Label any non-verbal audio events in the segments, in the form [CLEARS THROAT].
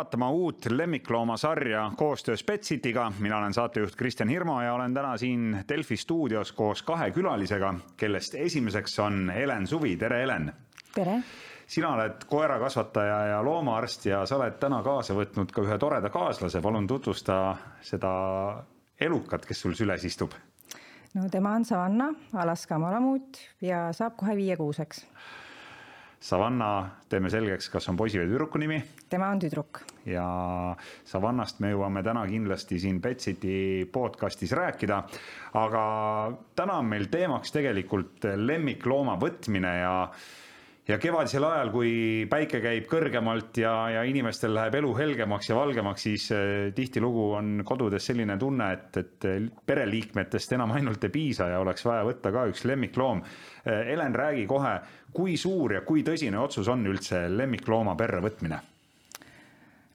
vaatama uut lemmikloomasarja koostöös Petsitiga. mina olen saatejuht Kristjan Hirmu ja olen täna siin Delfi stuudios koos kahe külalisega, kellest esimeseks on Helen Suvi, tere Helen. tere. sina oled koerakasvataja ja loomaarst ja sa oled täna kaasa võtnud ka ühe toreda kaaslase, palun tutvusta seda elukat, kes sul süles istub. no tema on Savanna, Alaska malamuut ja saab kohe viiekuuseks Savanna, teeme selgeks, kas on poisi või tüdruku nimi? tema on tüdruk. ja Savannast me jõuame täna kindlasti siin Betsiti podcastis rääkida. aga täna on meil teemaks tegelikult lemmiklooma võtmine ja ja kevadisel ajal, kui päike käib kõrgemalt ja, ja inimestel läheb elu helgemaks ja valgemaks, siis eh, tihtilugu on kodudes selline tunne, et, et pereliikmetest enam ainult ei piisa ja oleks vaja võtta ka üks lemmikloom. Eh, Helen, räägi kohe, kui suur ja kui tõsine otsus on üldse lemmiklooma perre võtmine?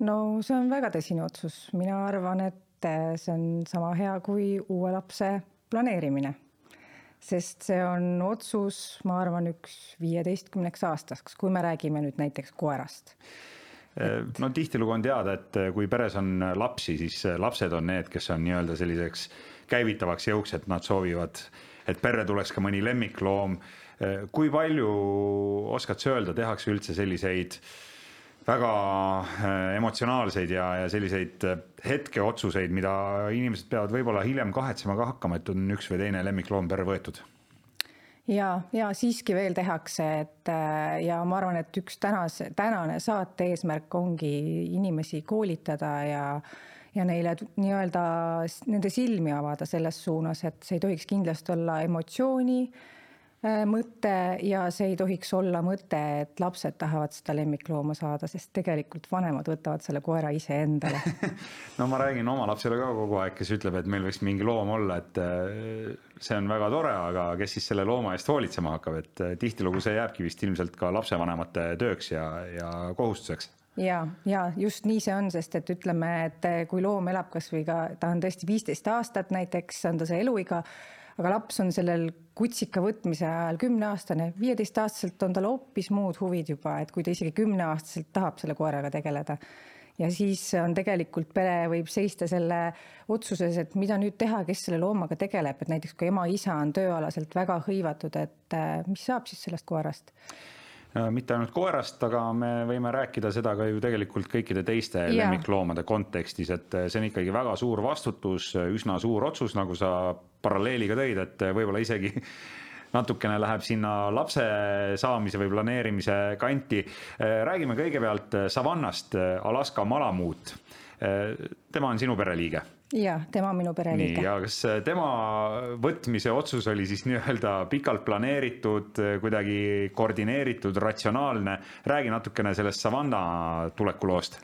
no see on väga tõsine otsus, mina arvan, et see on sama hea kui uue lapse planeerimine sest see on otsus, ma arvan, üks viieteistkümneks aastaks, kui me räägime nüüd näiteks koerast. Et... no tihtilugu on teada, et kui peres on lapsi, siis lapsed on need, kes on nii-öelda selliseks käivitavaks jõuks, et nad soovivad, et perre tuleks ka mõni lemmikloom. Kui palju oskad sa öelda, tehakse üldse selliseid väga äh, emotsionaalseid ja, ja selliseid äh, hetkeotsuseid, mida inimesed peavad võib-olla hiljem kahetsema ka hakkama, et on üks või teine lemmikloom perre võetud? Ja, ja siiski veel tehakse, et äh, ja ma arvan, et üks tänase, tänane saate eesmärk ongi inimesi koolitada ja ja neile nii-öelda nende silmi avada selles suunas, et see ei tohiks kindlasti olla emotsiooni Äh, mõte ja see ei tohiks olla mõte, et lapsed tahavad seda lemmiklooma saada, sest tegelikult vanemad võtavad selle koera ise endale [LAUGHS] no ma räägin oma lapsele ka kogu aeg, kes ütleb, et meil võiks mingi loom olla, et äh, see on väga tore, aga kes siis selle looma eest hoolitsema hakkab, et äh, tihtilugu see jääbki vist ilmselt ka lapsevanemate tööks ja, ja kohustuseks. Ja, ja just nii see on, sest et ütleme, et kui loom elab kasvõi ka, ta on tõesti viisteist aastat näiteks, on ta see eluiga aga laps on sellel kutsika võtmise ajal kümneaastane, viieteistaastaselt on tal hoopis muud huvid juba, et kui ta isegi kümneaastaselt tahab selle koeraga tegeleda. ja siis on tegelikult pere võib seista selle otsuses, et mida nüüd teha, kes selle loomaga tegeleb, et näiteks kui ema-isa on tööalaselt väga hõivatud, et äh, mis saab siis sellest koerast mitte ainult koerast, aga me võime rääkida seda ka ju tegelikult kõikide teiste ja. lemmikloomade kontekstis, et äh, see on ikkagi väga suur vastutus, üsna suur otsus, nagu sa paralleeliga tõid, et äh, võib-olla isegi [LAUGHS] natukene läheb sinna lapse saamise või planeerimise kanti. räägime kõigepealt Savannast, Alaska malamuut. tema on sinu pereliige ja tema on minu pereliige. ja kas äh, tema võtmise otsus oli siis nii-öelda pikalt planeeritud, äh, kuidagi koordineeritud, ratsionaalne? räägi natukene sellest Savanna tulekuloost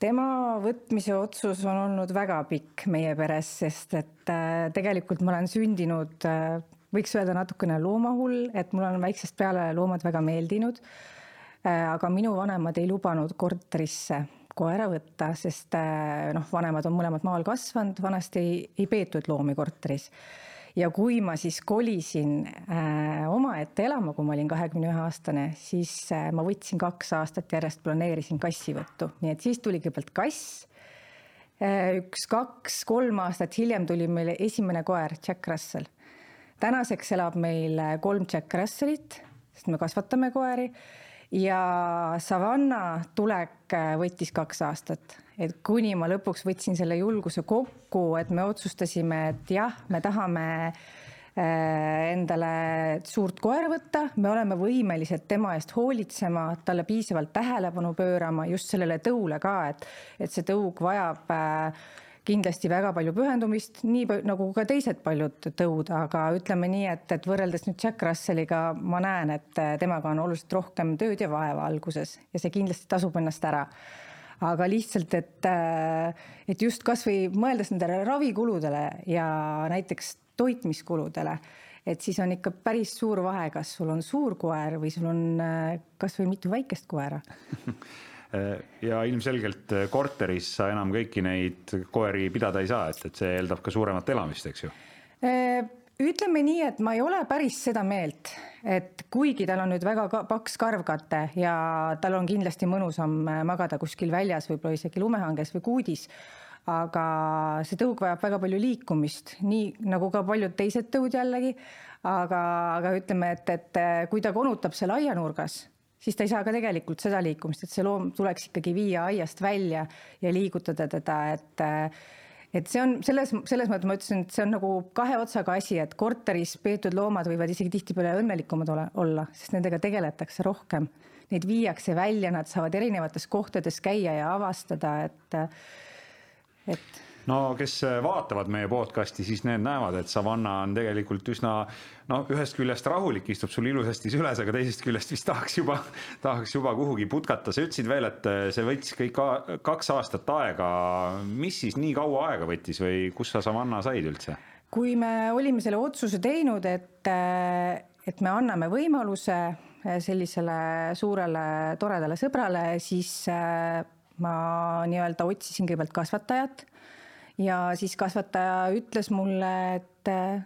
tema võtmise otsus on olnud väga pikk meie peres, sest et äh, tegelikult ma olen sündinud, võiks öelda natukene loomahull, et mulle on väiksest peale loomad väga meeldinud. aga minu vanemad ei lubanud korterisse koera võtta, sest äh, noh, vanemad on mõlemad maal kasvanud, vanasti ei, ei peetud loomi korteris. ja kui ma siis kolisin äh, omaette elama, kui ma olin kahekümne ühe aastane, siis äh, ma võtsin kaks aastat järjest, planeerisin kassivõttu, nii et siis tuli kõigepealt kass äh,. üks, kaks, kolm aastat hiljem tuli meile esimene koer, Jack Russell. tänaseks elab meil äh, kolm Jack Russellit, sest me kasvatame koeri ja Savanna tulek äh, võttis kaks aastat, et kuni ma lõpuks võtsin selle julguse kokku, et me otsustasime, et jah, me tahame äh, endale suurt koera võtta, me oleme võimelised tema eest hoolitsema, talle piisavalt tähelepanu pöörama, just sellele tõule ka, et, et see tõug vajab äh, kindlasti väga palju pühendumist, nii nagu ka teised paljud tõud, aga ütleme nii, et, et võrreldes nüüd Jack Russelliga ma näen, et temaga on oluliselt rohkem tööd ja vaeva alguses ja see kindlasti tasub ennast ära. Aga lihtsalt, et, et just kasvõi mõeldes nendele ravikuludele ja näiteks toitmiskuludele, et siis on ikka päris suur vahe, kas sul on suur koer või sul on kasvõi mitu väikest koera [LAUGHS] ja ilmselgelt äh, korteris sa enam kõiki neid koeri pidada ei saa, et, et see eeldab ka suuremat elamist, eks ju? Äh, ütleme nii, et ma ei ole päris seda meelt, et kuigi tal on nüüd väga paks karvkate ja tal on kindlasti mõnusam magada kuskil väljas, võib-olla isegi lumehanges või kuudis, aga see tõug vajab väga palju liikumist, nii nagu ka paljud teised tõud jällegi. aga, aga ütleme, et, et kui ta konutab seal aianurgas, siis ta ei saa ka tegelikult seda liikumist, et see loom tuleks ikkagi viia aiast välja ja liigutada teda, et et see on selles, selles mõttes ma ütlesin, et see on nagu kahe otsaga asi, et korteris peetud loomad võivad isegi tihtipeale õnnelikumad ole, olla, sest nendega tegeletakse rohkem. Neid viiakse välja, nad saavad erinevates kohtades käia ja avastada, et, et no kes vaatavad meie podcast'i, siis need näevad, et Savanna on tegelikult üsna no ühest küljest rahulik, istub sul ilusasti süles, aga teisest küljest vist tahaks juba, [LAUGHS] tahaks juba kuhugi putkata. sa ütlesid veel, et see võttis kõik kaks aastat aega. mis siis nii kaua aega võttis või kus sa Savanna said üldse? kui me olime selle otsuse teinud, et, et me anname võimaluse sellisele suurele toredale sõbrale, siis ma nii-öelda otsisin kõigepealt kasvatajat ja siis kasvataja ütles mulle, et äh,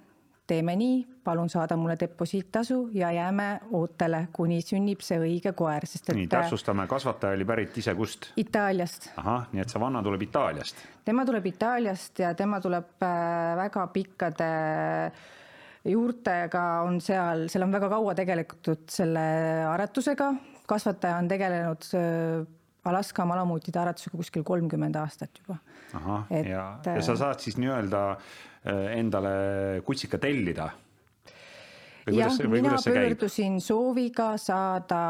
teeme nii, palun saada mulle deposiittasu ja jääme ootele, kuni sünnib see õige koer, sest et. nii, täpsustame, kasvataja oli pärit ise kust? Itaaliast. ahah, nii et Savanna tuleb Itaaliast? tema tuleb Itaaliast ja tema tuleb äh, väga pikkade juurtega on seal, seal on väga kaua tegeletud selle aretusega, kasvataja on tegelenud äh, Alaska malamuutide aretusega kuskil kolmkümmend aastat juba. Ahah, ja, ja sa saad siis nii-öelda äh, endale kutsika tellida? jah, mina pöördusin sooviga saada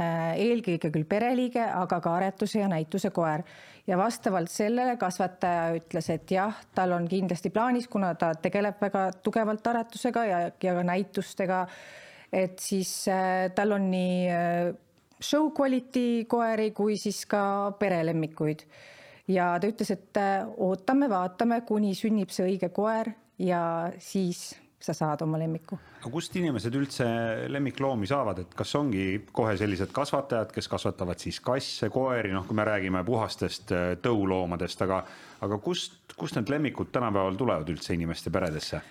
äh, eelkõige küll pereliige, aga ka aretuse ja näituse koer ja vastavalt sellele kasvataja ütles, et jah, tal on kindlasti plaanis, kuna ta tegeleb väga tugevalt aretusega ja, ja ka näitustega, et siis äh, tal on nii show quality koeri kui siis ka perelemmikuid. Ja ta ütles, et äh, ootame, vaatame, kuni sünnib see õige koer ja siis sa saad oma lemmiku. aga kust inimesed üldse lemmikloomi saavad, et kas ongi kohe sellised kasvatajad, kes kasvatavad siis kasse, koeri, noh, kui me räägime puhastest äh, tõuloomadest, aga, aga kust, kust need lemmikud tänapäeval tulevad üldse inimeste peredesse?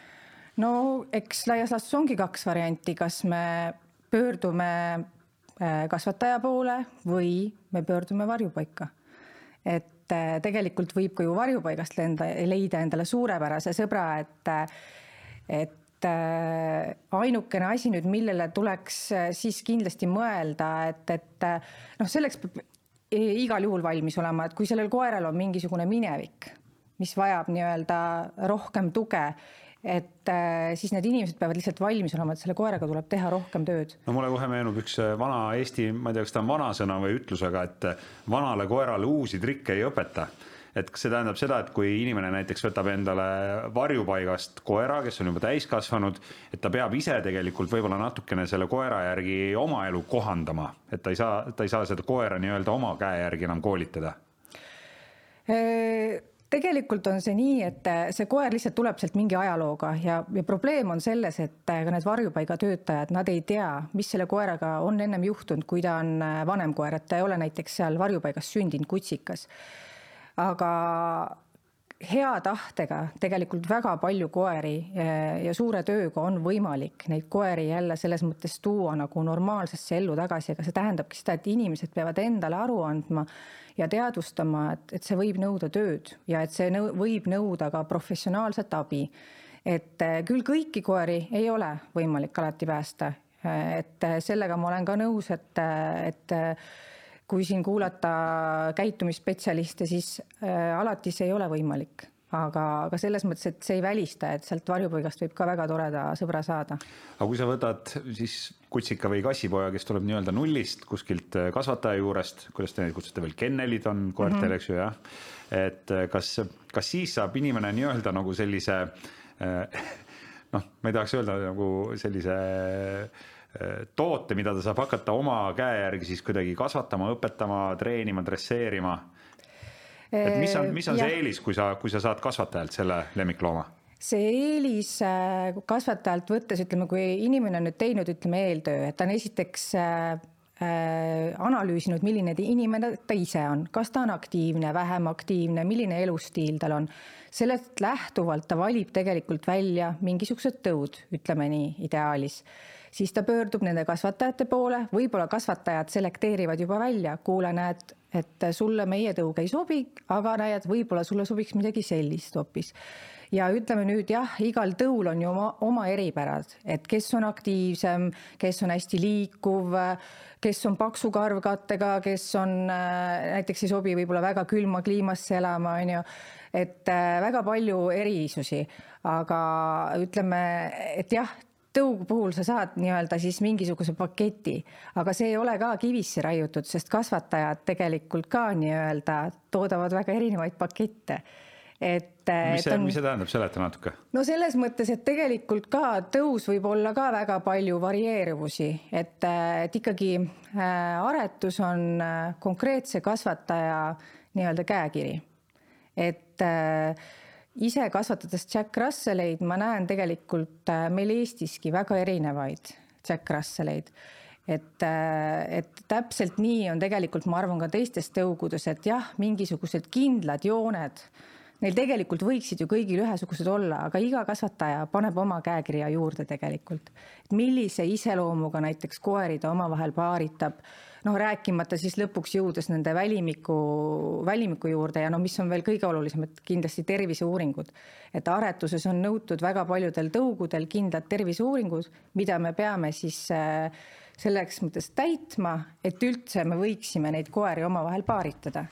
no eks laias laastus ongi kaks varianti, kas me pöördume Äh, kasvataja poole või me pöördume varjupaika. et äh, tegelikult võib ka ju varjupaigast lenda, leida endale suurepärase sõbra, et, et äh, ainukene asi nüüd, millele tuleks siis kindlasti mõelda, et, et noh, selleks peab igal juhul valmis olema, et kui sellel koeral on mingisugune minevik, mis vajab nii-öelda rohkem tuge et äh, siis need inimesed peavad lihtsalt valmis olema, et selle koeraga tuleb teha rohkem tööd. no mulle kohe meenub üks äh, vana Eesti, ma ei tea, kas ta on vanasõna või ütlus, aga et äh, vanale koerale uusi trikke ei õpeta et kas see tähendab seda, et kui inimene näiteks võtab endale varjupaigast koera, kes on juba täiskasvanud, et ta peab ise tegelikult võib-olla natukene selle koera järgi oma elu kohandama, et ta ei saa, ta ei saa seda koera nii-öelda oma käe järgi enam koolitada? Tegelikult on see nii, et äh, see koer lihtsalt tuleb sealt mingi ajalooga ja, ja probleem on selles, et äh, ka need varjupaiga töötajad, nad ei tea, mis selle koeraga on ennem juhtunud, kui ta on äh, vanem koer, et ta ei ole näiteks seal varjupaigas sündinud kutsikas. aga hea tahtega tegelikult väga palju koeri ja suure tööga on võimalik neid koeri jälle selles mõttes tuua nagu normaalsesse ellu tagasi, aga see tähendabki seda, et inimesed peavad endale aru andma ja teadvustama, et, et see võib nõuda tööd ja et see nõu, võib nõuda ka professionaalset abi. et eh, küll kõiki koeri ei ole võimalik alati päästa, et eh, sellega ma olen ka nõus, et, et kui siin kuulata käitumisspetsialiste, siis äh, alati see ei ole võimalik aga, aga selles mõttes, et see ei välista, et sealt varjupaigast võib ka väga toreda sõbra saada. aga kui sa võtad siis kutsika või kassipoja, kes tuleb nii-öelda nullist kuskilt äh, kasvataja juurest, kuidas te neid kutsute veel, kennelid on koertel mm, -hmm. eks ju jah. et äh, kas, kas siis saab inimene nii-öelda nagu sellise äh, [LAUGHS] noh, ma ei tahaks öelda nagu sellise toote, mida ta saab hakata oma käe järgi siis kuidagi kasvatama, õpetama, treenima, dresseerima et mis on, mis on ja. see eelis, kui sa, kui sa saad kasvatajalt selle lemmiklooma? see eelis äh, kasvatajalt võttes, ütleme, kui inimene on nüüd teinud, ütleme eeltöö, et ta on esiteks äh, äh, analüüsinud, milline inimene ta ise on, kas ta on aktiivne, vähem aktiivne, milline elustiil tal on. sellest lähtuvalt ta valib tegelikult välja mingisugused tõud, ütleme nii, ideaalis siis ta pöördub nende kasvatajate poole, võib-olla kasvatajad selekteerivad juba välja, kuule, näed, et sulle meie tõug ei sobi, aga näed, võib-olla sulle sobiks midagi sellist hoopis. Ja ütleme nüüd jah, igal tõul on ju oma, oma eripärad, et kes on aktiivsem, kes on hästi liikuv, kes on paksu karvkattega, kes on äh, näiteks ei sobi võib-olla väga külma kliimasse elama, on ju. et äh, väga palju erisusi, aga ütleme, et jah, tõugu puhul sa saad nii-öelda siis mingisuguse paketi, aga see ei ole ka kivisse raiutud, sest kasvatajad tegelikult ka nii-öelda toodavad väga erinevaid pakette et. mis see, mis see tähendab, seleta natuke. no selles mõttes, et tegelikult ka tõus võib olla ka väga palju varieeruvusi, et, et ikkagi äh, aretus on konkreetse kasvataja nii-öelda käekiri. et äh, ise kasvatades Jack Russelleid, ma näen tegelikult meil Eestiski väga erinevaid Jack Russelleid et, et täpselt nii on tegelikult, ma arvan, ka teistes tõugudes, et jah, mingisugused kindlad jooned Neil tegelikult võiksid ju kõigil ühesugused olla, aga iga kasvataja paneb oma käekirja juurde tegelikult. millise iseloomuga näiteks koeri ta omavahel paaritab, noh, rääkimata siis lõpuks jõudes nende välimiku, välimiku juurde ja no mis on veel kõige olulisem, et kindlasti terviseuuringud. et aretuses on nõutud väga paljudel tõugudel kindlad terviseuuringud, mida me peame siis äh, selleks mõttes täitma, et üldse me võiksime neid koeri omavahel paaritada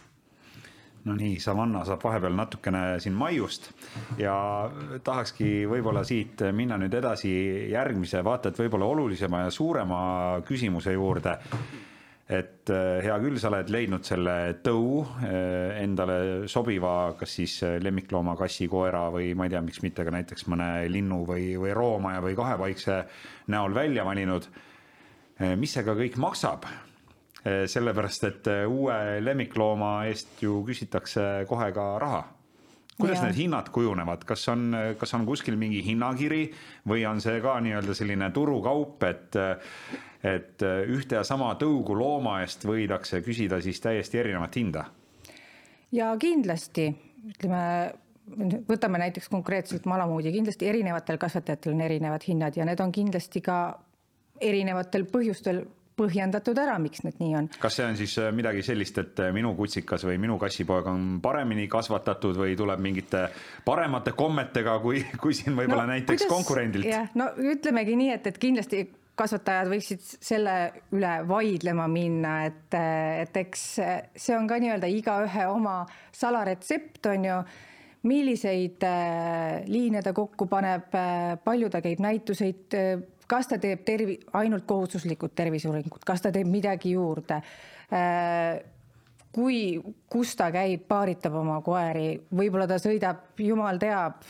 no nii, Savanna saab vahepeal natukene siin maiust ja tahakski võib-olla siit minna nüüd edasi järgmise, vaata et võib-olla olulisema ja suurema küsimuse juurde. Et eh, hea küll, sa oled leidnud selle tõu eh, endale sobiva, kas siis lemmiklooma, kassi, koera või ma ei tea, miks mitte ka näiteks mõne linnu või, või roomaja või kahepaikse näol välja valinud. Mis see ka kõik maksab sellepärast et uue lemmiklooma eest ju küsitakse kohe ka raha kuidas ja. need hinnad kujunevad, kas on, kas on kuskil mingi hinnakiri või on see ka nii-öelda selline turukaup, et et ühte ja sama tõugu looma eest võidakse küsida siis täiesti erinevat hinda? ja kindlasti, ütleme, võtame näiteks konkreetselt malamuudi, kindlasti erinevatel kasvatajatel on erinevad hinnad ja need on kindlasti ka erinevatel põhjustel põhjendatud ära, miks need nii on. kas see on siis äh, midagi sellist, et äh, minu kutsikas või minu kassipoeg on paremini kasvatatud või tuleb mingite paremate kommetega, kui, [LAUGHS] kui siin võib-olla no, näiteks kuidas, konkurendilt? jah, no ütlemegi nii, et, et kindlasti kasvatajad võiksid selle üle vaidlema minna, et, et eks see on ka nii-öelda igaühe oma salaretsept on ju milliseid äh, liine ta kokku paneb, palju ta käib näituseid kas ta teeb tervi-, ainult kohustuslikud terviseuuringud, kas ta teeb midagi juurde? Äh, kui, kus ta käib, paaritab oma koeri, võib-olla ta sõidab, jumal teab,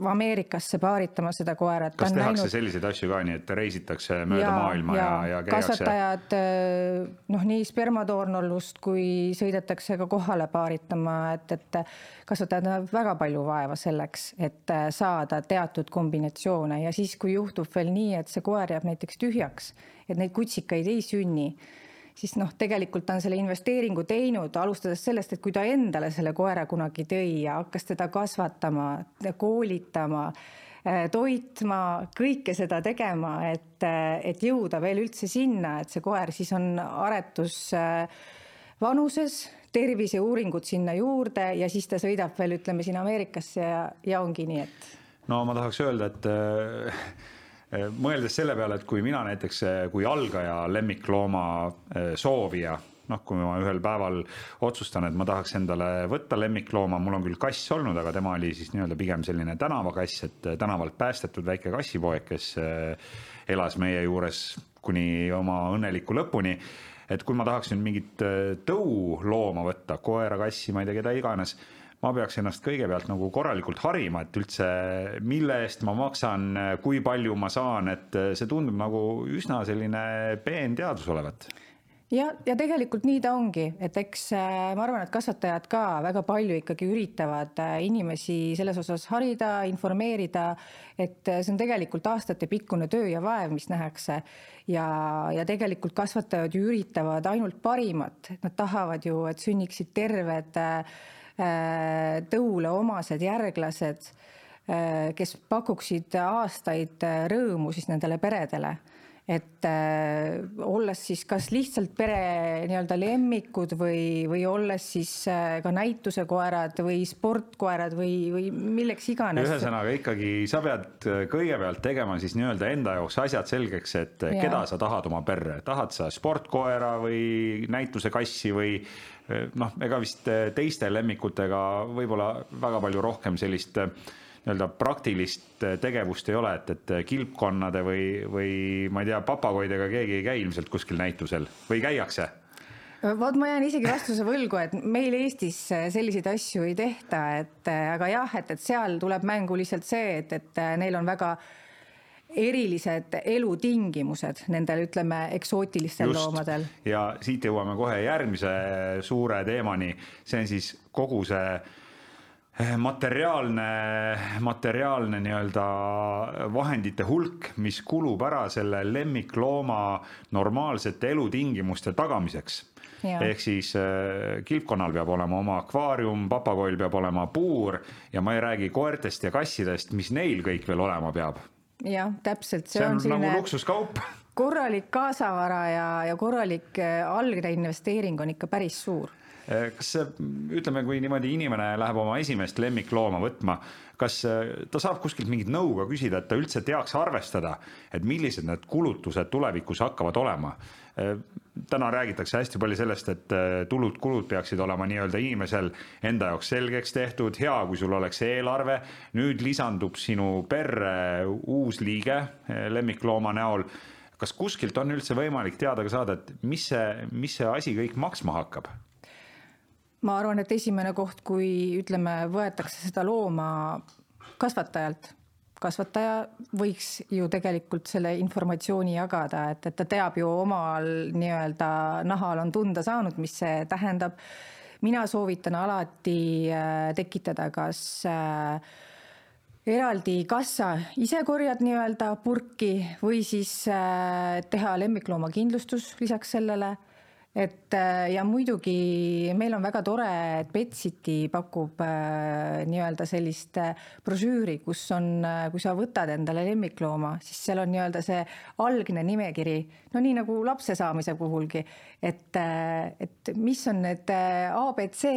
Ameerikasse paaritama seda koera. kas tehakse näinud... selliseid asju ka, nii et reisitakse mööda ja, maailma ja, ja, ja käiakse? kasvatajad äh, noh, nii spermatoornollust kui sõidetakse ka kohale paaritama, et, et kasvatajad näevad väga palju vaeva selleks, et äh, saada teatud kombinatsioone ja siis, kui juhtub veel nii, et see koer jääb näiteks tühjaks, et neid kutsikaid ei sünni siis noh, tegelikult ta on selle investeeringu teinud, alustades sellest, et kui ta endale selle koera kunagi tõi ja hakkas teda kasvatama, koolitama, äh, toitma, kõike seda tegema, et, äh, et jõuda veel üldse sinna, et see koer siis on aretus äh, vanuses, terviseuuringud sinna juurde ja siis ta sõidab veel, ütleme siin Ameerikasse ja, ja ongi nii, et. no ma tahaks öelda, et mõeldes selle peale, et kui mina näiteks eh, kui algaja lemmiklooma eh, soovija, noh, kui ma ühel päeval otsustan, et ma tahaks endale võtta lemmiklooma, mul on küll kass olnud, aga tema oli siis nii-öelda pigem selline tänavakass, et tänavalt päästetud väike kassipoeg, kes elas meie juures kuni oma õnneliku lõpuni. Et kui ma tahaks nüüd mingit tõulooma võtta, koera, kassi, ma ei tea, keda iganes ma peaks ennast kõigepealt nagu korralikult harima, et üldse, mille eest ma maksan, kui palju ma saan, et see tundub nagu üsna selline peenteadus olevat ja, ja tegelikult nii ta ongi, et eks äh, ma arvan, et kasvatajad ka väga palju ikkagi üritavad äh, inimesi selles osas harida, informeerida, et äh, see on tegelikult aastatepikkune töö ja vaev, mis nähakse. ja, ja tegelikult kasvatajad ju üritavad ainult parimat, nad tahavad ju, et sünniksid terved tõule omased järglased, kes pakuksid aastaid rõõmu siis nendele peredele et äh, olles siis kas lihtsalt pere nii-öelda lemmikud või, või olles siis äh, ka näitusekoerad või sportkoerad või, või milleks iganes. ühesõnaga ikkagi sa pead äh, kõigepealt tegema siis nii-öelda enda jaoks asjad selgeks, et ja. keda sa tahad oma perre, tahad sa sportkoera või näitusekassi või äh, noh, ega vist äh, teiste lemmikutega võib-olla väga palju rohkem sellist äh, nii-öelda praktilist äh, tegevust ei ole, et, et äh, kilpkonnade või, või ma ei tea, papagoidega keegi ei käi ilmselt kuskil näitusel või käiakse? vot ma jään isegi vastuse võlgu, et meil Eestis äh, selliseid asju ei tehta, et aga jah, et, et seal tuleb mängu lihtsalt see, et, et neil on väga erilised elutingimused nendel, ütleme, eksootilistel Just. loomadel. ja siit jõuame kohe järgmise suure teemani, see on siis kogu see materiaalne, materiaalne nii-öelda vahendite hulk, mis kulub ära selle lemmiklooma normaalsete elutingimuste tagamiseks. ehk siis äh, kilpkonnal peab olema oma akvaarium, papagoil peab olema puur ja ma ei räägi koertest ja kassidest, mis neil kõik veel olema peab. jah, täpselt, see, on, on nagu luksuskaup korralik kaasavara ja, ja korralik äh, algne investeering on ikka päris suur kas see, ütleme, kui niimoodi inimene läheb oma esimest lemmiklooma võtma, kas eh, ta saab kuskilt mingit nõu ka küsida, et ta üldse teaks arvestada, et millised need kulutused tulevikus hakkavad olema? Eh, täna räägitakse hästi palju sellest, et tulud-kulud peaksid olema nii-öelda inimesel enda jaoks selgeks tehtud, hea, kui sul oleks eelarve. nüüd lisandub sinu perre uus liige lemmiklooma näol kas kuskilt on üldse võimalik teada ka saada, et mis see, mis see asi kõik maksma hakkab? Ma arvan, et esimene koht, kui ütleme, võetakse seda looma kasvatajalt, kasvataja võiks ju tegelikult selle informatsiooni jagada, et, et ta teab ju omal nii-öelda nahal on tunda saanud, mis see tähendab. mina soovitan alati äh, tekitada kas äh, eraldi kassa ise korjad nii-öelda purki või siis äh, teha lemmikloomakindlustus lisaks sellele et äh, ja muidugi meil on väga tore, et Betsiti pakub äh, nii-öelda sellist äh, brošüüri, kus on, kui sa võtad endale lemmiklooma, siis seal on nii-öelda see algne nimekiri, no nii nagu lapse saamise puhulgi, et, et mis on need abc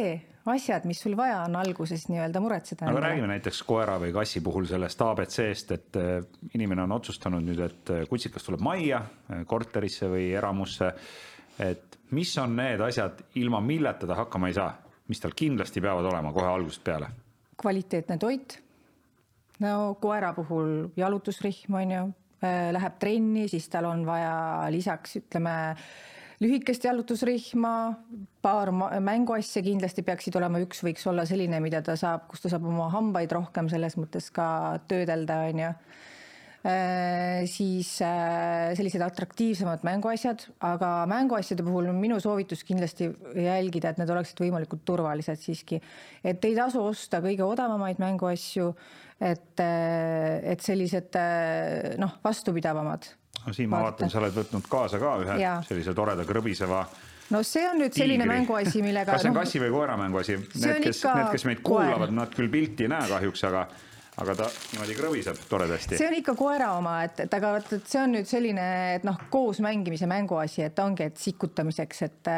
asjad, mis sul vaja on alguses nii-öelda muretseda. aga räägime näiteks koera või kassi puhul sellest abc-st, et inimene on otsustanud nüüd, et kutsikas tuleb majja, korterisse või eramusse et mis on need asjad, ilma milleta ta hakkama ei saa, mis tal kindlasti peavad olema kohe algusest peale? kvaliteetne toit. no koera puhul jalutusrihm on ju, äh, läheb trenni, siis tal on vaja lisaks ütleme lühikest jalutusrihma, paar mänguasja kindlasti peaksid olema, üks võiks olla selline, mida ta saab, kus ta saab oma hambaid rohkem selles mõttes ka töödelda, on ju siis äh, sellised atraktiivsemad mänguasjad, aga mänguasjade puhul on minu soovitus kindlasti jälgida, et need oleksid võimalikult turvalised siiski. et ei tasu osta kõige odavamaid mänguasju, et, äh, et sellised noh, vastupidavamad. no siin ma vaatan, sa oled võtnud kaasa ka ühe ja. sellise toreda krõbiseva no see on nüüd selline tiigri. mänguasi, millega. kas see on no, kassi või koera mänguasi? Need, kes, need, kes meid kuulavad, nad küll pilti ei näe kahjuks, aga aga ta niimoodi krõbiseb toredasti. see on ikka koera oma, et, et aga vot, et see on nüüd selline, et noh, koos mängimise mänguasi, et ongi, et sikutamiseks, et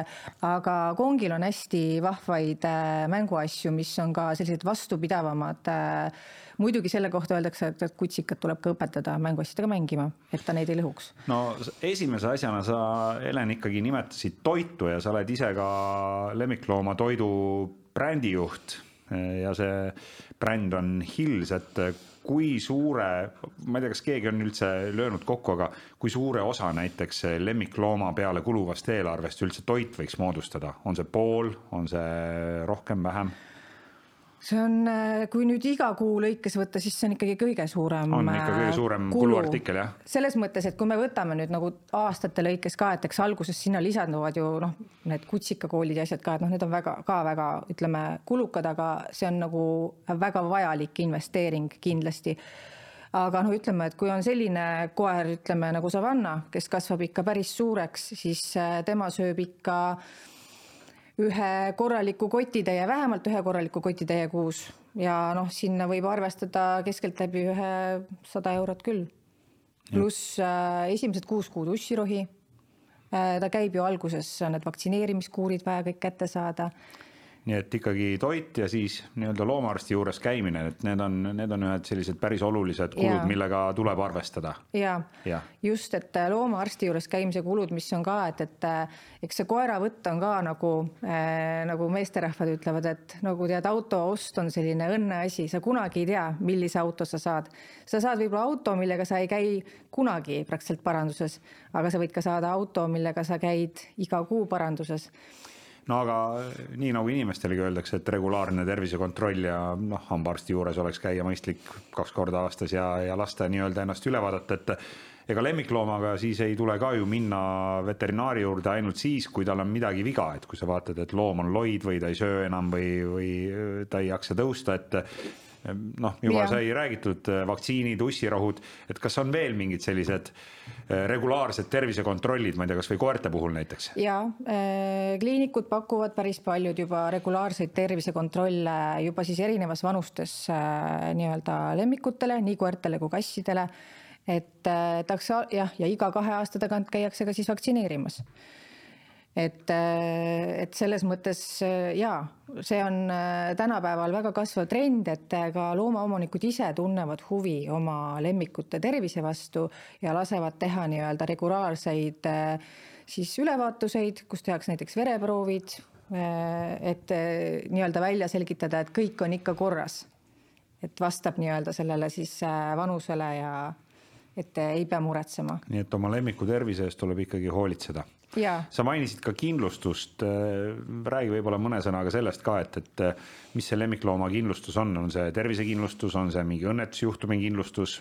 aga kongil on hästi vahvaid äh, mänguasju, mis on ka sellised vastupidavamad. Äh, muidugi selle kohta öeldakse, et kutsikat tuleb ka õpetada mänguasjadega mängima, et ta neid ei lõhuks. no esimese asjana sa, Helen, ikkagi nimetasid toitu ja sa oled ise ka lemmikloomatoidu brändijuht ja see bränd on Hills, et kui suure, ma ei tea, kas keegi on üldse löönud kokku, aga kui suure osa näiteks lemmiklooma peale kuluvast eelarvest üldse toit võiks moodustada, on see pool, on see rohkem, vähem? See on, äh, kui nüüd iga kuu lõikes võtta, siis see on ikkagi kõige suurem. on ikka kõige suurem kulu. kuluartikkel jah. selles mõttes, et kui me võtame nüüd nagu aastate lõikes ka, et eks alguses sinna lisanduvad ju noh, need kutsikakoolid ja asjad ka, et noh, need on väga ka väga ütleme kulukad, aga see on nagu väga vajalik investeering kindlasti aga noh, ütleme, et kui on selline koer, ütleme nagu Savanna, kes kasvab ikka päris suureks, siis äh, tema sööb ikka ühe korraliku kotitäie, vähemalt ühe korraliku kotitäie kuus ja noh, sinna võib arvestada keskeltläbi ühe sada eurot küll. pluss äh, esimesed kuus kuud ussirohi äh,. ta käib ju alguses, need vaktsineerimiskuurid vaja kõik kätte saada nii et ikkagi toit ja siis nii-öelda loomaarsti juures käimine, et need on, need on ühed sellised päris olulised kulud, millega tuleb arvestada. ja, ja., just, et äh, loomaarsti juures käimise kulud, mis on ka, et, et äh, eks see koeravõtt on ka nagu äh,, nagu meesterahvad ütlevad, et nagu tead, auto ost on selline õnneasi, sa kunagi ei tea, millise auto sa saad. sa saad võib-olla auto, millega sa ei käi kunagi praktiliselt paranduses, aga sa võid ka saada auto, millega sa käid iga kuu paranduses no aga nii nagu inimestelegi öeldakse, et regulaarne tervisekontroll ja noh, hambaarsti juures oleks käia mõistlik kaks korda aastas ja, ja lasta nii-öelda ennast üle vaadata, et ega lemmikloomaga siis ei tule ka ju minna veterinaari juurde ainult siis, kui tal on midagi viga, et kui sa vaatad, et loom on loid või ta ei söö enam või, või ta ei jaksa tõusta, et noh, juba ja. sai räägitud, äh, vaktsiinid, ussirohud, et kas on veel mingid sellised äh, regulaarsed tervisekontrollid, ma ei tea, kasvõi koerte puhul näiteks? ja äh, kliinikud pakuvad päris paljud juba regulaarseid tervisekontrolle juba siis erinevas vanustes nii-öelda lemmikutele, nii koertele kui kassidele. et takso jah, ja iga kahe aasta tagant käiakse ka siis vaktsineerimas et, äh, et selles mõttes äh, jaa, see on äh, tänapäeval väga kasvav trend, et ka loomaomanikud ise tunnevad huvi oma lemmikute tervise vastu ja lasevad teha nii-öelda regulaarseid siis ülevaatuseid, kus tehakse näiteks vereproovid, et nii-öelda välja selgitada, et kõik on ikka korras. et vastab nii-öelda sellele siis vanusele ja et ei pea muretsema. nii et oma lemmiku tervise eest tuleb ikkagi hoolitseda sa mainisid ka kindlustust, äh, räägi võib-olla mõne sõnaga sellest ka, et, et äh, mis see lemmiklooma kindlustus on, on see tervisekindlustus, on see mingi õnnetusjuhtumi kindlustus?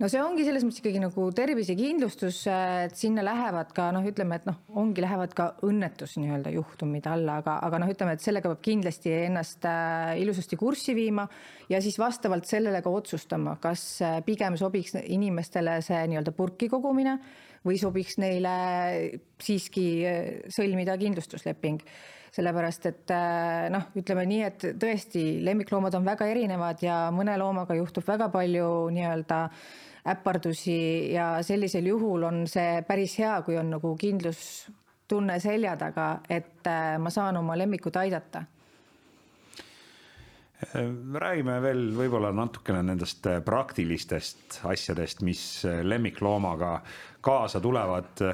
No see ongi selles mõttes ikkagi nagu tervisekindlustus, et sinna lähevad ka noh, ütleme, et noh, ongi, lähevad ka õnnetus nii-öelda juhtumid alla, aga, aga noh, ütleme, et sellega peab kindlasti ennast äh, ilusasti kurssi viima ja siis vastavalt sellele ka otsustama, kas pigem sobiks inimestele see nii-öelda purki kogumine või sobiks neile siiski äh, sõlmida kindlustusleping. Sellepärast et äh, noh, ütleme nii, et tõesti lemmikloomad on väga erinevad ja mõne loomaga juhtub väga palju nii-öelda äpardusi ja sellisel juhul on see päris hea, kui on nagu kindlustunne selja taga, et äh, ma saan oma lemmikut aidata räägime veel võib-olla natukene nendest äh, praktilistest asjadest, mis äh, lemmikloomaga kaasa tulevad.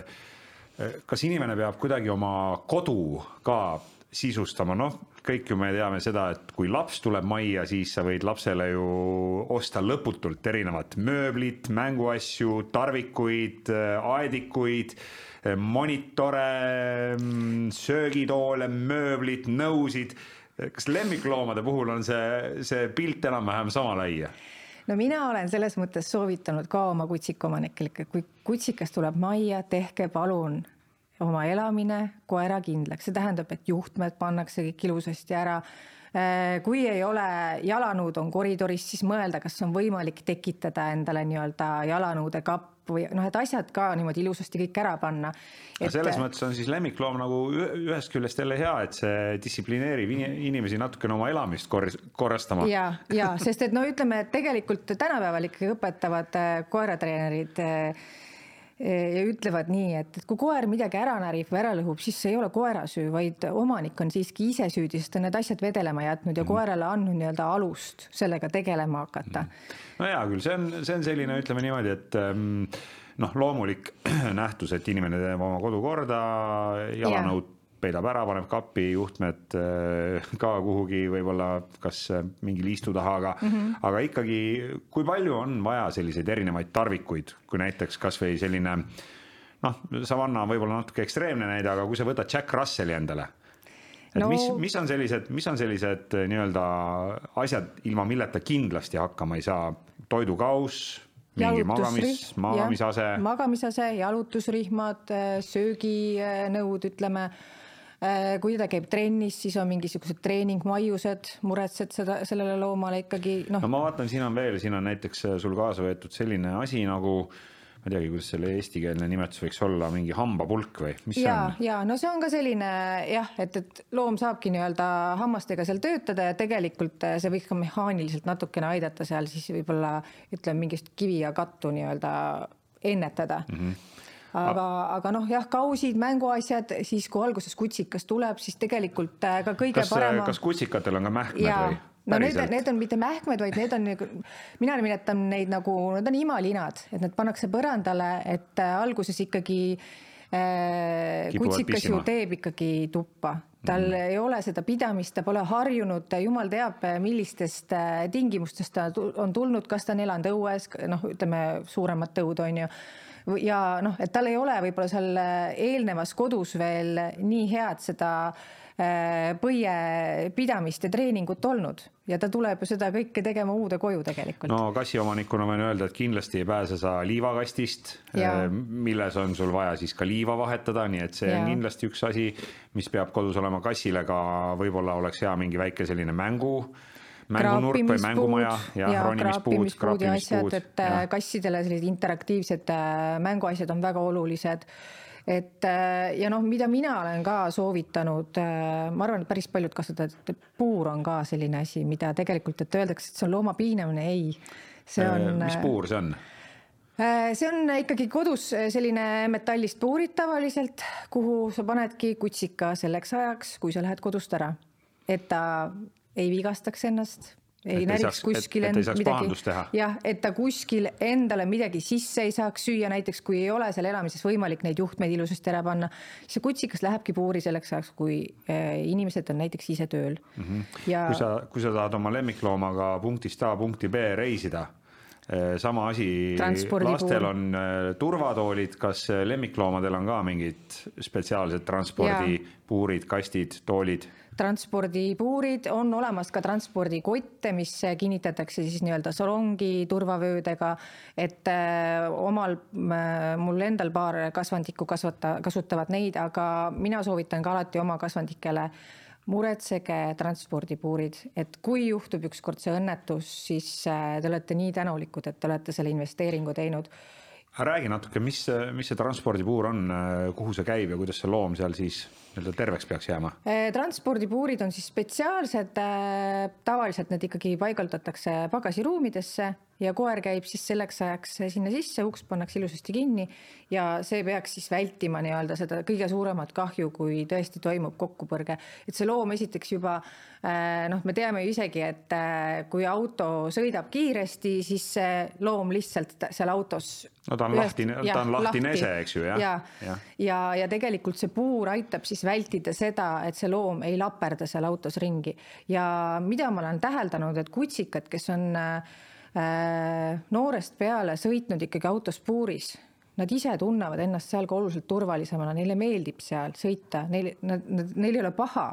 Kas inimene peab kuidagi oma kodu ka sisustama, noh, kõik ju me teame seda, et kui laps tuleb majja, siis sa võid lapsele ju osta lõputult erinevat mööblit, mänguasju, tarvikuid, aedikuid, monitore, mm, söögitoole, mööblit, nõusid kas lemmikloomade puhul on see, see pilt enam-vähem sama laia? no mina olen selles mõttes soovitanud ka oma kutsikaomanikele, kui kutsikas tuleb majja, tehke palun oma elamine koera kindlaks, see tähendab, et juhtmed pannakse kõik ilusasti ära. Äh, kui ei ole jalanõud on koridoris, siis mõelda, kas on võimalik tekitada endale nii-öelda jalanõude kapp või noh, et asjad ka niimoodi ilusasti kõik ära panna. Et... selles mõttes on siis lemmikloom nagu ühest küljest jälle hea, et see distsiplineerib inimesi natukene oma elamist kor-, korrastama. ja, ja sest et no ütleme, et tegelikult tänapäeval ikkagi õpetavad äh, koeratreenerid äh, ja ütlevad nii, et, et kui koer midagi ära närib või ära lõhub, siis see ei ole koera süü, vaid omanik on siiski ise süüdi, sest ta on need asjad vedelema jätnud ja mm. koerale andnud nii-öelda alust sellega tegelema hakata. Mm.. no hea küll, see on, see on selline, ütleme niimoodi, et ähm, noh, loomulik [CLEARS THROAT] nähtus, et inimene teeb oma kodu korda, jalanõud peidab ära, paneb kapi juhtmed äh, ka kuhugi võib-olla kas äh, mingi liistu taha, aga mm, -hmm. aga ikkagi, kui palju on vaja selliseid erinevaid tarvikuid, kui näiteks kasvõi selline noh, Savanna on võib-olla natuke ekstreemne näide, aga kui sa võtad Jack Russelli endale et no... mis, mis on sellised, mis on sellised äh, nii-öelda asjad, ilma milleta kindlasti hakkama ei saa, toidukaus, mingi magamis, magamisase. magamisase, jalutusrihmad, sööginõud, ütleme kui ta käib trennis, siis on mingisugused treeningmaiused, muretsed seda, sellele loomale ikkagi noh. no ma vaatan, siin on veel, siin on näiteks sul kaasa võetud selline asi nagu äh, ma ei teagi, kuidas selle eestikeelne nimetus võiks olla, mingi hambapulk või mis ja, see on? ja no see on ka selline jah, et, et loom saabki nii-öelda hammastega seal töötada ja tegelikult see võiks ka mehaaniliselt natukene aidata seal siis võib-olla ütleme mingist kivi ja kattu nii-öelda ennetada mm. -hmm aga, aga noh, jah, kausid, mänguasjad, siis kui alguses kutsikas tuleb, siis tegelikult äh, ka kõige kas, parema. kas kutsikatel on ka mähkmed ja, või? no need, need on mitte mähkmed, vaid need on, nagu, mina nimetan neid nagu, need on imalinad, et need pannakse põrandale, et äh, alguses ikkagi äh, kutsikas ju teeb ikkagi tuppa, tal mm. ei ole seda pidamist, ta pole harjunud, jumal teab, millistest äh, tingimustest ta on tulnud, kas ta on elanud õues, noh, ütleme suuremad tõud on ju ja noh, et tal ei ole võib-olla seal äh, eelnevas kodus veel nii head seda äh, põiepidamist ja treeningut olnud ja ta tuleb ju seda kõike tegema uude koju tegelikult. no kassiomanikuna võin öelda, et kindlasti ei pääse sa liivakastist, äh, milles on sul vaja siis ka liiva vahetada, nii et see ja. on kindlasti üks asi, mis peab kodus olema kassile ka, võib-olla oleks hea mingi väike selline mängu mängunurk või mängumaja ja, ja ronimispuud, kraapimispuud. et ja. Äh, kassidele sellised interaktiivsed äh, mänguasjad on väga olulised et äh, ja noh, mida mina olen ka soovitanud, ma arvan, et päris paljud kasutavad, et puur on ka selline asi, mida tegelikult, et öeldakse, et see on looma piinamine, ei. see on. mis puur see on? see on ikkagi kodus selline metallist puurid tavaliselt, kuhu sa panedki kutsika selleks ajaks, kui sa lähed kodust ära. et ta ei vigastaks ennast, ei et näriks kuskil et, et midagi, jah, et ta kuskil endale midagi sisse ei saaks süüa, näiteks kui ei ole seal elamises võimalik neid juhtmeid ilusasti ära panna, see kutsikas lähebki puuri selleks ajaks, kui äh, inimesed on näiteks ise tööl mm. -hmm. Ja... kui sa, kui sa tahad oma lemmikloomaga punktist A punkti B reisida äh, sama asi, lastel on äh, turvatoolid, kas lemmikloomadel on ka mingid spetsiaalsed transpordipuurid, kastid, toolid? Transpordipuurid, on olemas ka transpordikotte, mis kinnitatakse siis nii-öelda salongi turvavöödega, et äh, omal, äh, mul endal paar kasvandikku kasvata, kasutavad neid, aga mina soovitan ka alati oma kasvandikele muretsege transpordipuurid, et kui juhtub ükskord see õnnetus, siis äh, te olete nii tänulikud, et te olete selle investeeringu teinud. Räägi natuke, mis, mis see transpordipuur on, kuhu see käib ja kuidas see loom seal siis nii-öelda terveks peaks jääma? Äh, transpordipuurid on siis spetsiaalsed, äh, tavaliselt need ikkagi paigaldatakse pagasiruumidesse ja koer käib siis selleks ajaks sinna sisse, uks pannakse ilusasti kinni ja see peaks siis vältima nii-öelda seda kõige suuremat kahju, kui tõesti toimub kokkupõrge. et see loom esiteks juba äh, noh, me teame ju isegi, et kui auto sõidab kiiresti, siis see loom lihtsalt seal autos no ta on lahti, ta on lahti nese, eks ju, jah. ja, ja, ja, ja tegelikult see puur aitab siis vältida seda, et see loom ei laperda seal autos ringi. Ja mida ma olen täheldanud, et kutsikad, kes on äh, noorest peale sõitnud ikkagi autos puuris, nad ise tunnevad ennast seal ka oluliselt turvalisemana, neile meeldib seal sõita, neil, nad, neil ei ole paha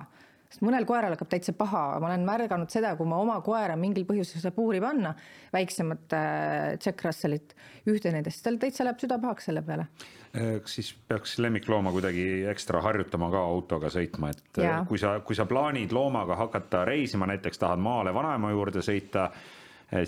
sest mõnel koeral hakkab täitsa paha, ma olen märganud seda, kui ma oma koera mingil põhjusel seda puuri panna, väiksemat äh, Jack Russellit, ühte nendest, tal täitsa läheb süda pahaks selle peale. Äh, kas siis peaks lemmiklooma kuidagi ekstra harjutama ka autoga sõitma, et äh, ja. kui sa, kui sa plaanid loomaga hakata reisima, näiteks tahad maale vanaema juurde sõita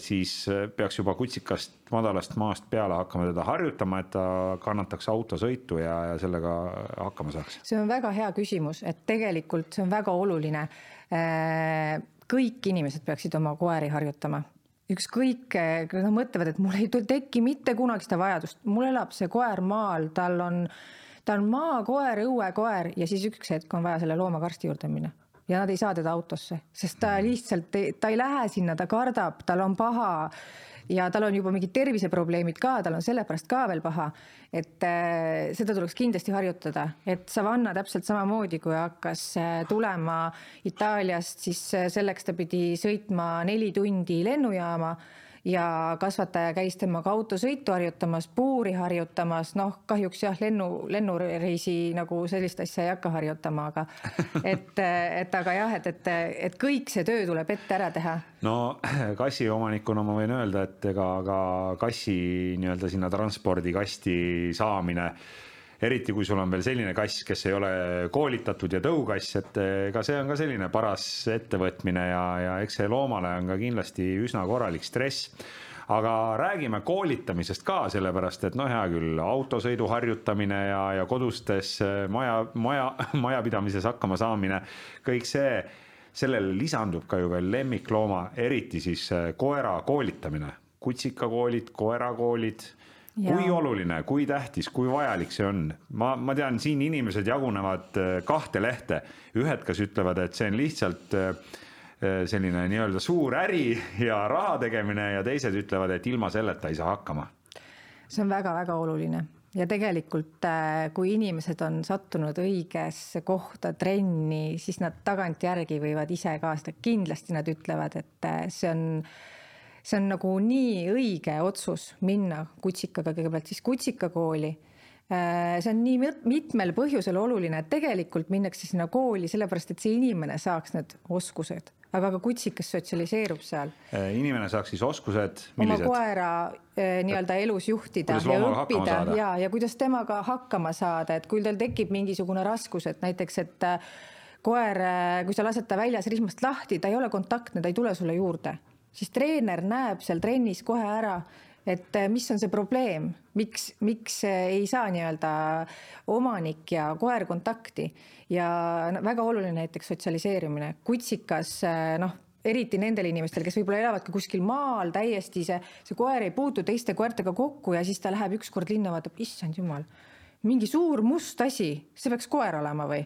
siis äh, peaks juba kutsikast madalast maast peale hakkama teda harjutama, et ta kannataks autosõitu ja, ja sellega hakkama saaks? see on väga hea küsimus, et tegelikult see on väga oluline. Äh, kõik inimesed peaksid oma koeri harjutama ükskõik, nad mõtlevad, et mul ei teki mitte kunagi seda vajadust, mul elab see koer maal, tal on, ta on maakoer, õuekoer ja siis üks hetk on vaja selle loomaga arsti juurde minna ja nad ei saa teda autosse, sest ta lihtsalt, ta ei lähe sinna, ta kardab, tal on paha ja tal on juba mingid terviseprobleemid ka, tal on sellepärast ka veel paha. et äh, seda tuleks kindlasti harjutada, et Savanna täpselt samamoodi, kui hakkas äh, tulema Itaaliast, siis äh, selleks ta pidi sõitma neli tundi lennujaama ja kasvataja käis temaga autosõitu harjutamas, puuri harjutamas, noh, kahjuks jah, lennu, lennureisi nagu sellist asja ei hakka harjutama, aga [LAUGHS] et, et aga jah, et, et, et kõik see töö tuleb ette ära teha. no [CLEARS THROAT] kassiomanikuna ma võin öelda, et ega ka kassi nii-öelda sinna transpordikasti saamine eriti kui sul on veel selline kass, kes ei ole koolitatud ja tõukass, et ega see on ka selline paras ettevõtmine ja, ja eks see loomale on ka kindlasti üsna korralik stress. Aga räägime koolitamisest ka, sellepärast et noh, hea küll, autosõidu harjutamine ja, ja kodustes maja, maja, [LAUGHS] majapidamises hakkama saamine, kõik see, sellele lisandub ka ju veel lemmiklooma, eriti siis koera koolitamine, kutsikakoolid, koerakoolid kui oluline, kui tähtis, kui vajalik see on? ma, ma tean, siin inimesed jagunevad äh, kahte lehte, ühed, kes ütlevad, et see on lihtsalt äh, äh, selline nii-öelda suur äri ja raha tegemine ja teised ütlevad, et ilma selleta ei saa hakkama. see on väga-väga oluline ja tegelikult, kui inimesed on sattunud õigesse kohta trenni, siis nad tagantjärgi võivad ise ka seda, kindlasti nad ütlevad, et see on see on nagu nii õige otsus minna kutsikaga kõigepealt siis kutsikakooli. Äh, see on nii mitmel põhjusel oluline, et tegelikult minnakse sinna kooli sellepärast, et see inimene saaks need oskused, aga ka kutsikas sotsialiseerub seal. Äh, inimene saaks siis oskused. oma koera äh, nii-öelda elus juhtida ja õppida ja, ja kuidas temaga hakkama saada, et kui tal tekib mingisugune raskus, et näiteks, et koer, kui sa lased ta väljas rihmast lahti, ta ei ole kontaktne, ta ei tule sulle juurde siis treener näeb seal trennis kohe ära, et eh, mis on see probleem, miks, miks ei saa nii-öelda omanik ja koer kontakti ja väga oluline näiteks sotsialiseerimine, kutsikas eh, noh eriti nendel inimestel, kes võib-olla elavadki kuskil maal täiesti, see, see koer ei puutu teiste koertega kokku ja siis ta läheb ükskord linna, vaatab, issand jumal, mingi suur must asi, see peaks koer olema või?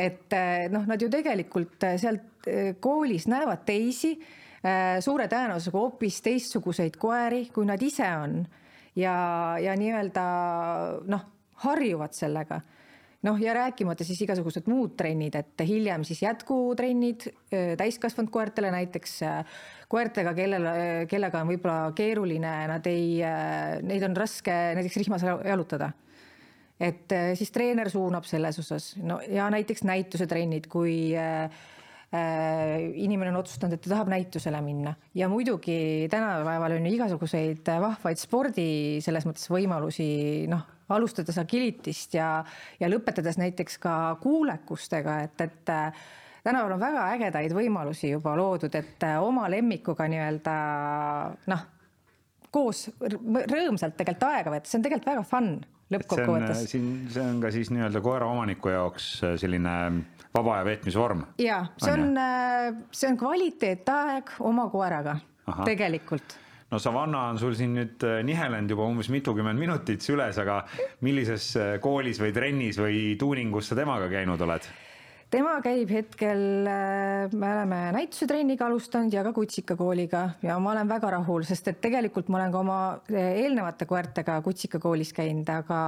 et eh, noh, nad ju tegelikult sealt koolis näevad teisi suure tõenäosusega hoopis teistsuguseid koeri, kui nad ise on. Ja, ja nii-öelda noh, harjuvad sellega. Noh, ja rääkimata siis igasugused muud trennid, et hiljem siis jätkutrennid äh, täiskasvanud koertele, näiteks äh, koertega, kellel, kellega on võib-olla keeruline, nad ei, neid on raske näiteks rihmas jalutada. et siis treener suunab selles osas, no ja näiteks näitusetrennid, kui äh, Äh, inimene on otsustanud, et ta tahab näitusele minna. Ja muidugi tänapäeval on ju igasuguseid vahvaid spordi selles mõttes võimalusi, noh, alustades agilitist ja, ja lõpetades näiteks ka kuulekustega, et, et äh, tänapäeval on väga ägedaid võimalusi juba loodud, et äh, oma lemmikuga nii-öelda noh, koos rõõmsalt tegelikult aega veeta, see on tegelikult väga fun lõppkokkuvõttes. siin, see on ka siis nii-öelda koeraomaniku jaoks selline vaba aja veetmisvorm. ja see on, äh, see on kvaliteetaeg oma koeraga Aha. tegelikult no Savanna on sul siin nüüd äh, nihelenud juba umbes mitukümmend minutit süles, aga millises äh, koolis või trennis või tuuningus sa temaga käinud oled? Tema käib hetkel, me oleme näitusetrenniga alustanud ja ka kutsikakooliga ja ma olen väga rahul, sest et tegelikult ma olen ka oma eelnevate koertega kutsikakoolis käinud, aga,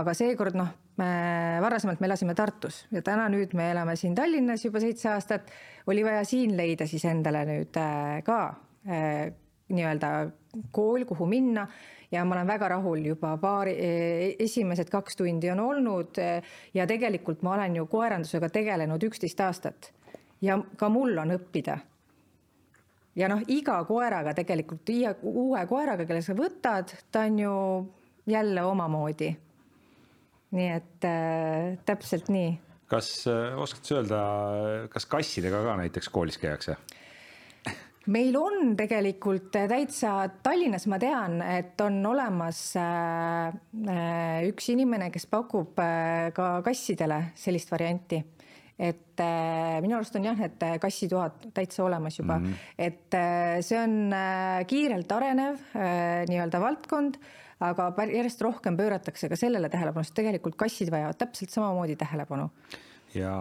aga seekord noh me varasemalt me elasime Tartus ja täna nüüd me elame siin Tallinnas juba seitse aastat. oli vaja siin leida siis endale nüüd äh, ka äh, nii-öelda kool, kuhu minna ja ma olen väga rahul juba paari, esimesed kaks tundi on olnud ja tegelikult ma olen ju koerandusega tegelenud üksteist aastat ja ka mul on õppida. ja noh, iga koeraga tegelikult, uue koeraga, kelle sa võtad, ta on ju jälle omamoodi nii et äh, täpselt nii. kas äh, oskad sa öelda, kas kassidega ka näiteks koolis käiakse? Meil on tegelikult täitsa Tallinnas, ma tean, et on olemas äh, äh üks inimene, kes pakub äh, ka kassidele sellist varianti et äh, minu arust on jah, need kassitoad täitsa olemas juba mm, -hmm. et äh, see on äh, kiirelt arenev äh, nii-öelda valdkond aga järjest rohkem pööratakse ka sellele tähelepanu, sest tegelikult kassid vajavad täpselt samamoodi tähelepanu. Ja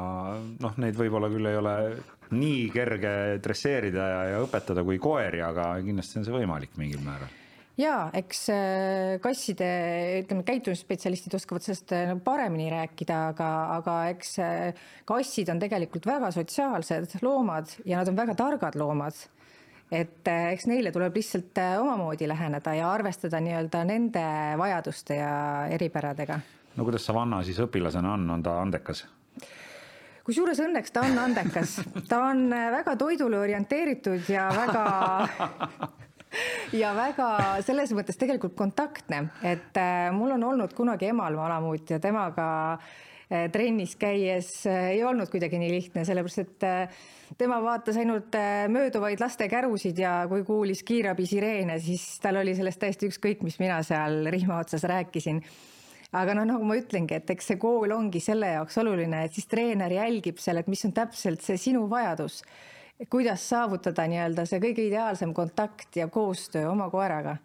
noh, neid võib-olla küll ei ole nii kerge dresseerida ja, ja õpetada kui koeri, aga kindlasti on see võimalik mingil määral ja eks äh, kasside, ütleme, käitumisspetsialistid oskavad sellest äh, paremini rääkida, aga, aga eks äh, kassid on tegelikult väga sotsiaalsed loomad ja nad on väga targad loomad et eks neile tuleb lihtsalt omamoodi läheneda ja arvestada nii-öelda nende vajaduste ja eripäradega. no kuidas Savanna siis õpilasena on, on ta andekas? Kusjuures õnneks ta on andekas, ta on väga toidule orienteeritud ja väga [LAUGHS] ja väga selles mõttes tegelikult kontaktne, et äh, mul on olnud kunagi emal malamuut ja temaga äh, trennis käies äh, ei olnud kuidagi nii lihtne, sellepärast et tema vaatas ainult mööduvaid laste kärusid ja kui kuulis kiirabi sireene, siis tal oli sellest täiesti ükskõik, mis mina seal rihma otsas rääkisin aga noh, nagu ma ütlengi, et eks see kool ongi selle jaoks oluline, et siis treener jälgib seal, et mis on täpselt see sinu vajadus kuidas saavutada nii-öelda see kõige ideaalsem kontakt ja koostöö oma koeraga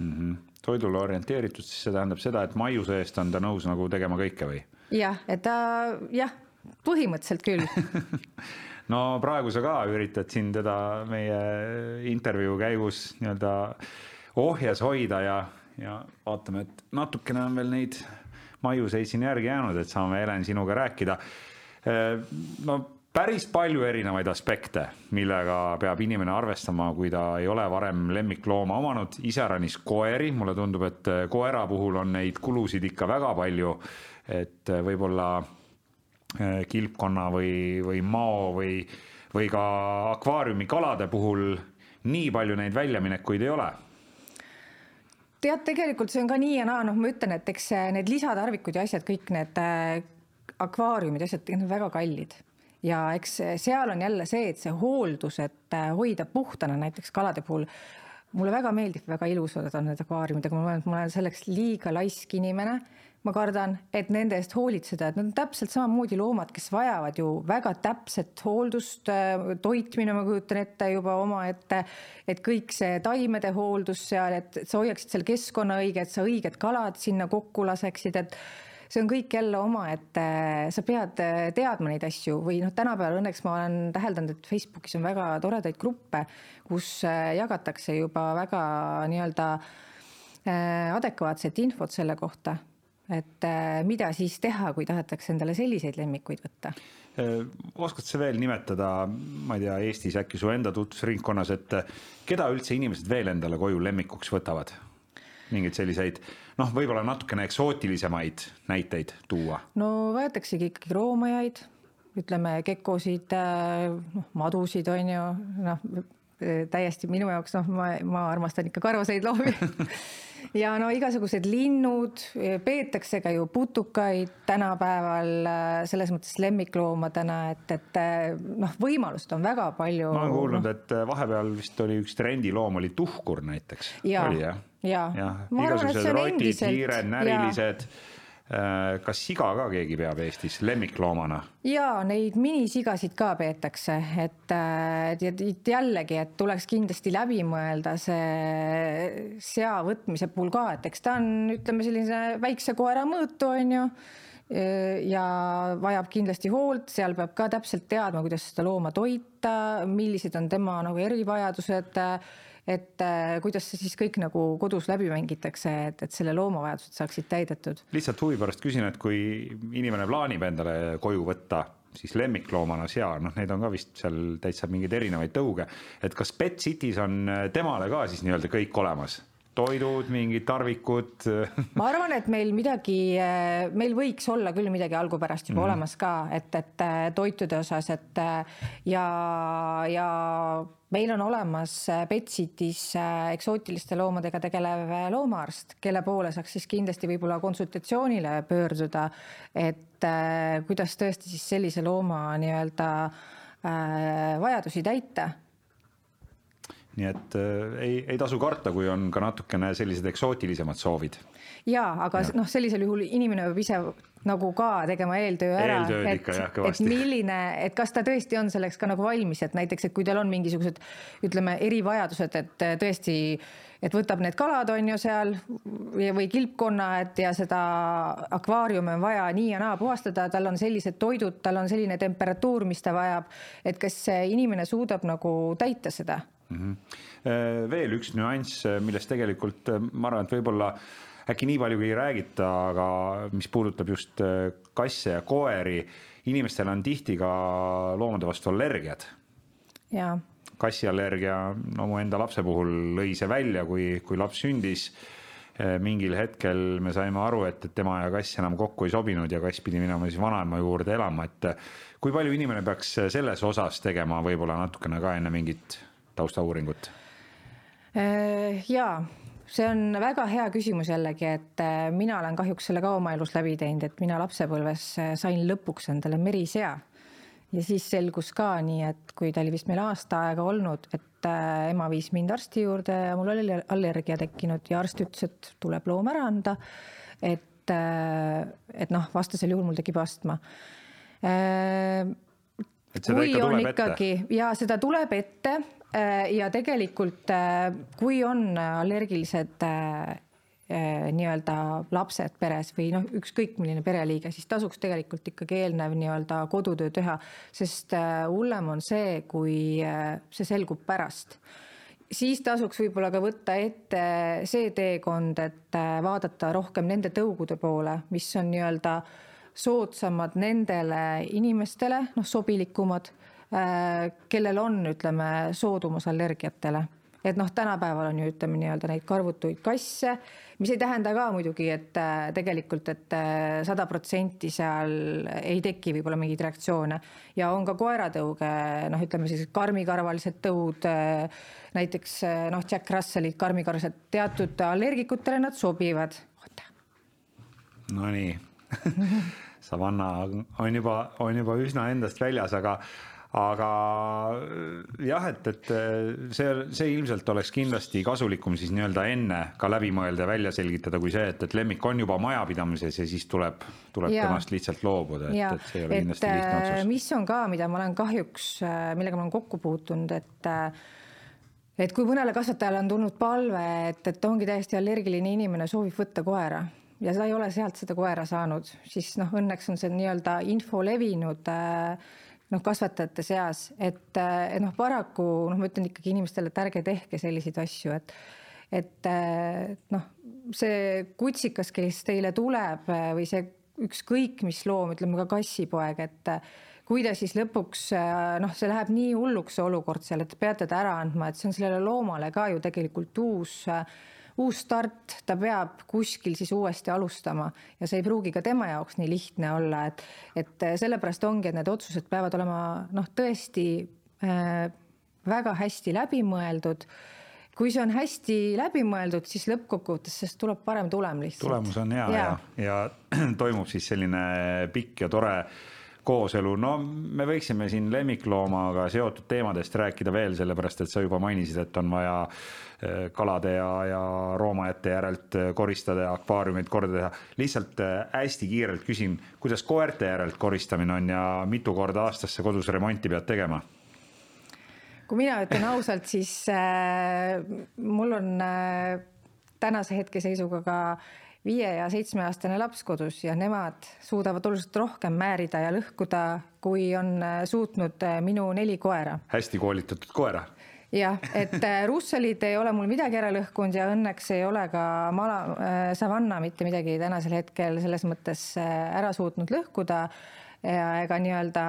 mm. -hmm. toidule orienteeritud, siis see tähendab seda, et maiuse eest on ta nõus nagu tegema kõike või? jah, et ta jah, põhimõtteliselt küll [LAUGHS] no praegu sa ka üritad siin teda meie intervjuu käigus nii-öelda ohjes hoida ja, ja vaatame, et natukene on veel neid maiuseid siin järgi jäänud, et saame Helen sinuga rääkida. no päris palju erinevaid aspekte, millega peab inimene arvestama, kui ta ei ole varem lemmiklooma omanud, iseäranis koeri, mulle tundub, et koera puhul on neid kulusid ikka väga palju. et võib-olla eh, kilpkonna või, või mao või, või ka akvaariumi kalade puhul nii palju neid väljaminekuid ei ole tead, tegelikult see on ka nii ja naa, noh, ma ütlen, et eks need lisatarvikud ja asjad, kõik need äh, akvaariumid, asjad, need on väga kallid ja eks seal on jälle see, et see hooldus, et äh, hoida puhtana näiteks kalade puhul, mulle väga meeldib, väga ilusad on need akvaariumid, aga ma et ma olen selleks liiga laisk inimene. Ma kardan, et nende eest hoolitseda, et nad on täpselt samamoodi loomad, kes vajavad ju väga täpset hooldust, äh, toitmine, ma kujutan ette juba omaette, et kõik see taimede hooldus seal, et sa hoiaksid seal keskkonna õige, et sa õiged kalad sinna kokku laseksid, et see on kõik jälle omaette, sa pead äh, teadma neid asju või noh, tänapäeval õnneks ma olen täheldanud, et Facebookis on väga toredaid gruppe, kus äh, jagatakse juba väga nii-öelda adekvaatset infot selle kohta, et mida siis teha, kui tahetakse endale selliseid lemmikuid võtta oskad sa veel nimetada, ma ei tea, Eestis äkki su enda tutvusringkonnas, et keda üldse inimesed veel endale koju lemmikuks võtavad? mingeid selliseid noh, võib-olla natukene eksootilisemaid näiteid tuua? no võetaksegi ikkagi roomajaid, ütleme gekosid, äh, noh madusid on ju, noh täiesti minu jaoks, noh, ma, ma armastan ikka karvaseid loomi [LAUGHS] ja no igasugused linnud, peetakse ka ju putukaid tänapäeval äh, selles mõttes lemmikloomadena, et, et äh, noh, võimalust on väga palju. ma olen kuulnud et vahepeal vist oli üks trendiloom oli tuhkur näiteks. ja, ja, ja, ja igasugused rotid, hiired, närilised äh, kas siga ka keegi peab Eestis lemmikloomana? ja neid minisigasid ka peetakse, et, et jällegi, et tuleks kindlasti läbi mõelda see sea võtmise puhul ka, et eks ta on, ütleme sellise väikse koera mõõtu, on ju ja vajab kindlasti hoolt, seal peab ka täpselt teadma, kuidas seda looma toita, millised on tema nagu erivajadused et äh, kuidas see siis kõik nagu kodus läbi mängitakse, et, et selle loomavajadused saaksid täidetud? lihtsalt huvi pärast küsin, et kui inimene plaanib endale koju võtta siis lemmikloomana sea, noh, neid on ka vist seal täitsa mingeid erinevaid tõuge, et kas Pet City's on temale ka siis nii-öelda kõik olemas? Toidud, mingid tarvikud. [LAUGHS] Ma arvan, et meil midagi, meil võiks olla küll midagi algupärast juba mm olemas ka, et, et toitude osas, et ja, ja meil on olemas Betsitis eksootiliste loomadega tegelev loomaarst, kelle poole saaks siis kindlasti võib-olla konsultatsioonile pöörduda, et kuidas tõesti siis sellise looma nii-öelda vajadusi täita nii et äh, ei, ei tasu karta, kui on ka natukene sellised eksootilisemad soovid. ja, aga ja. noh, sellisel juhul inimene peab ise nagu ka tegema eeltöö ära, et, et milline, et kas ta tõesti on selleks ka nagu valmis, et näiteks, et kui tal on mingisugused ütleme, erivajadused, et tõesti, et võtab need kalad, on ju seal või kilpkonna, et ja seda akvaariumi on vaja nii ja naa puhastada, tal on sellised toidud, tal on selline temperatuur, mis ta vajab, et kas inimene suudab nagu täita seda mm. -hmm. veel üks nüanss, äh, millest tegelikult äh, ma arvan, et võib-olla äkki nii palju ei räägita, aga mis puudutab just kasse ja koeri, inimestel on tihti ka loomade vastu allergiad. kassiallergia, no mu enda lapse puhul lõi see välja, kui, kui laps sündis mingil hetkel me saime aru, et, et tema ja kass enam kokku ei sobinud ja kass pidi minema siis vanaema juurde elama, et kui palju inimene peaks selles osas tegema võib-olla natukene ka enne mingit taustauuringut? jaa see on väga hea küsimus jällegi, et äh, mina olen kahjuks selle ka oma elus läbi teinud, et mina lapsepõlves äh, sain lõpuks endale merisea. ja siis selgus ka nii, et kui ta oli vist meil aasta aega olnud, et äh, ema viis mind arsti juurde ja mul oli allergia tekkinud ja arst ütles, et tuleb loom ära anda. et, et noh, vastasel juhul mul tekib astma et seda ikka tuleb ikkagi, ette? ja seda tuleb ette Äh, ja tegelikult, äh, kui on allergilised äh, nii-öelda lapsed peres või noh, ükskõik milline pereliige, siis tasuks tegelikult ikkagi eelnev nii-öelda kodutöö teha, sest hullem on see, kui see selgub pärast. Siis tasuks võib-olla ka võtta ette see teekond, et vaadata rohkem nende tõugude poole, mis on nii-öelda soodsamad nendele inimestele, noh, sobilikumad Äh, kellel on, ütleme, soodumus allergiatele. Et noh, tänapäeval on ju ütleme nii-öelda neid karvutuid kasse, mis ei tähenda ka muidugi, et äh, tegelikult et, et äh, sada protsenti seal ei teki võib-olla mingeid reaktsioone. Ja on ka koeratõuge, noh, ütleme siis karmikarvalised tõud, näiteks noh, Jack Russellid, karmikarvalised, teatud allergikutele nad sobivad. Nonii [LAUGHS] Savanna on juba, on juba üsna endast väljas, aga aga äh, jah, et, et äh, see, see ilmselt oleks kindlasti kasulikum siis nii-öelda enne ka läbi mõelda ja välja selgitada, kui see, et, et lemmik on juba majapidamises ja siis tuleb, tuleb ja. temast lihtsalt loobuda, et, et see ei ole et, kindlasti lihtne otsus. Äh, mis on ka, mida ma olen kahjuks, millega ma olen kokku puutunud, et et kui mõnele kasvatajale on tulnud palve, et, et ongi täiesti allergiline inimene, soovib võtta koera ja sa ei ole sealt seda koera saanud, siis noh, õnneks on see nii-öelda info levinud äh, noh, kasvatajate seas, et, et noh, paraku noh, ma ütlen ikkagi inimestele, et ärge tehke selliseid asju, et et noh, see kutsikas, kes teile tuleb või see ükskõik mis loom, ütleme ka kassipoeg, et kui ta siis lõpuks noh, see läheb nii hulluks, see olukord seal, et te peate ta ära andma, et see on sellele loomale ka ju tegelikult uus äh, uus start, ta peab kuskil siis uuesti alustama ja see ei pruugi ka tema jaoks nii lihtne olla, et, et sellepärast ongi, et need otsused peavad olema noh, tõesti äh, väga hästi läbimõeldud kui see on hästi läbimõeldud, siis lõppkokkuvõttes sellest tuleb parem tulem lihtsalt. tulemus on hea ja, ja, ja [CLEARS THROAT] toimub siis selline pikk ja tore kooselu, no me võiksime siin lemmikloomaga seotud teemadest rääkida veel, sellepärast et sa juba mainisid, et on vaja eh, kalade ja, ja roomajate järelt eh, koristada ja akvaariumeid korda teha. lihtsalt eh, hästi kiirelt küsin, kuidas koerte järelt koristamine on ja mitu korda aastas sa kodus remonti pead tegema? kui mina ütlen ausalt, siis äh, mul on äh, tänase hetke seisuga ka viie ja seitsmeaastane laps kodus ja nemad suudavad oluliselt rohkem määrida ja lõhkuda, kui on äh, suutnud äh, minu neli koera. hästi koolitatud koera jah, et äh, russellid ei ole mul midagi ära lõhkunud ja õnneks ei ole ka mala äh,, savanna mitte midagi tänasel hetkel selles mõttes ära suutnud lõhkuda. ja ega nii-öelda,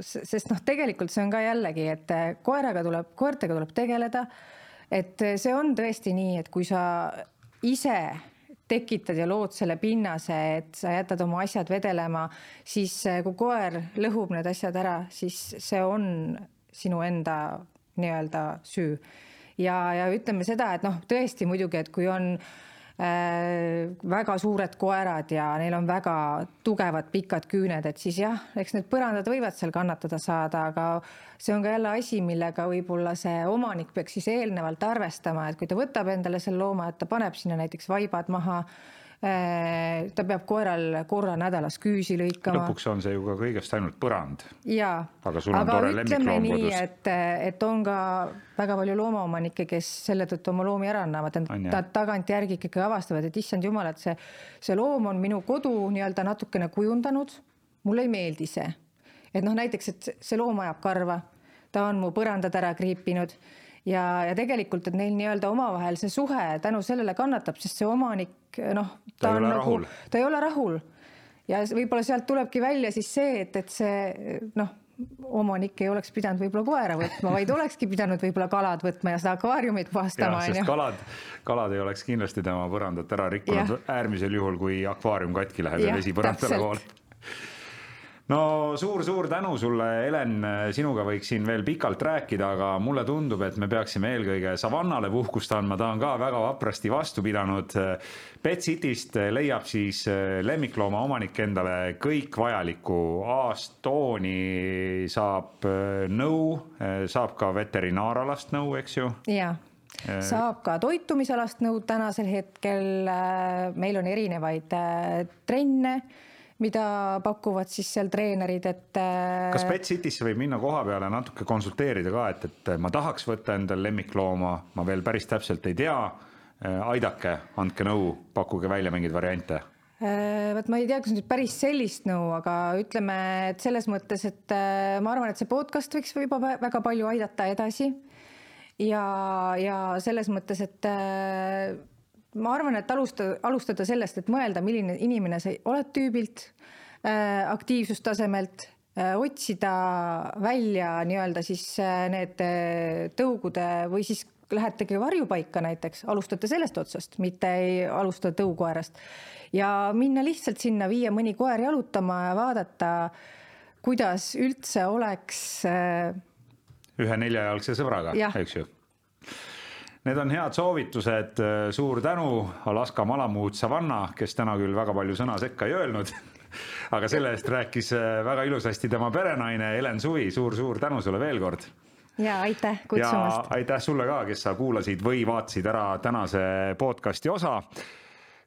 sest noh, tegelikult see on ka jällegi, et koeraga tuleb, koertega tuleb tegeleda. et see on tõesti nii, et kui sa ise tekitad ja lood selle pinnase, et sa jätad oma asjad vedelema, siis kui koer lõhub need asjad ära, siis see on sinu enda nii-öelda süü. ja, ja ütleme seda, et noh, tõesti muidugi, et kui on Äh, väga suured koerad ja neil on väga tugevad pikad küüned, et siis jah, eks need põrandad võivad seal kannatada saada, aga see on ka jälle asi, millega võib-olla see omanik peaks siis eelnevalt arvestama, et kui ta võtab endale selle looma, et ta paneb sinna näiteks vaibad maha Äh, ta peab koeral korra nädalas küüsi lõikama. lõpuks on see ju ka kõigest ainult põrand. jaa, aga, aga ütleme nii, et, et on ka väga palju loomaomanikke, kes selle tõttu oma loomi ära annavad, nad tagantjärgi ikkagi avastavad, et issand jumal, et see, see loom on minu kodu nii-öelda natukene kujundanud. mulle ei meeldi see, et noh, näiteks, et see loom ajab karva, ta on mu põrandad ära kriipinud ja, ja tegelikult, et neil nii-öelda omavahel see suhe tänu sellele kannatab, sest see omanik noh, ta, on nagu, ta ei ole rahul. Ja võib-olla sealt tulebki välja siis see, et, et see noh, omanik ei oleks pidanud võib-olla koera võtma, vaid olekski pidanud võib-olla kalad võtma ja seda akvaariumit puhastama. sest kalad, kalad ei oleks kindlasti tema põrandat ära rikkunud äärmisel juhul, kui akvaarium katki läheb ja, ja vesi põrandale voolab no suur-suur tänu sulle, Helen, sinuga võiks siin veel pikalt rääkida, aga mulle tundub, et me peaksime eelkõige savannale puhkust andma, ta on ka väga vaprasti vastu pidanud. Pet Cityst leiab siis lemmiklooma omanik endale kõik vajaliku, A-st tooni saab nõu, saab ka veterinaaralast nõu, eks ju? jaa saab ka toitumisalast nõu tänasel hetkel. meil on erinevaid trenne mida pakuvad siis seal treenerid, et. Äh, kas Pet City'sse võib minna koha peale natuke konsulteerida ka, et, et ma tahaks võtta endale lemmiklooma, ma veel päris täpselt ei tea. Äh, aidake, andke nõu, pakkuge välja mingeid variante äh, vot ma ei tea, kas nüüd päris sellist nõu, aga ütleme, et selles mõttes, et ma arvan, et see podcast võiks juba väga palju aidata edasi. ja, ja selles mõttes, et ma arvan, et alustada, alustada sellest, et mõelda, milline inimene sa oled tüübilt äh,, aktiivsustasemelt äh,, otsida välja nii-öelda siis äh, need tõugude või siis lähetegi varjupaika näiteks, alustate sellest otsast, mitte ei alusta tõukoerast ja minna lihtsalt sinna, viia mõni koer jalutama ja vaadata, kuidas üldse oleks ühe neljajalgse sõbraga, eks ju Need on head soovitused, suur tänu, Alaska Malamute Savanna, kes täna küll väga palju sõna sekka ei öelnud [LAUGHS] aga selle eest rääkis äh, väga ilusasti tema perenaine Helen Suvi. Suur,, suur-suur tänu sulle veel kord. Ja aitäh kutsumast. aitäh sulle ka, kes sa kuulasid või vaatasid ära tänase podcasti osa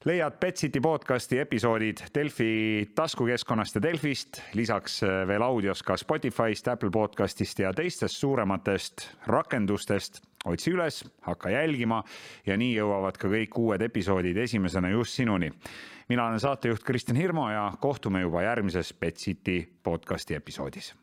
leiad Betsiti podcasti episoodid Delfi taskukeskkonnast ja Delfist, lisaks äh, veel audios ka Spotify'st, Apple podcastist ja teistest suurematest rakendustest otsi üles, hakka jälgima ja nii jõuavad ka kõik uued episoodid esimesena just sinuni. mina olen saatejuht Kristjan Hirmu ja kohtume juba järgmises Petsiti podcasti episoodis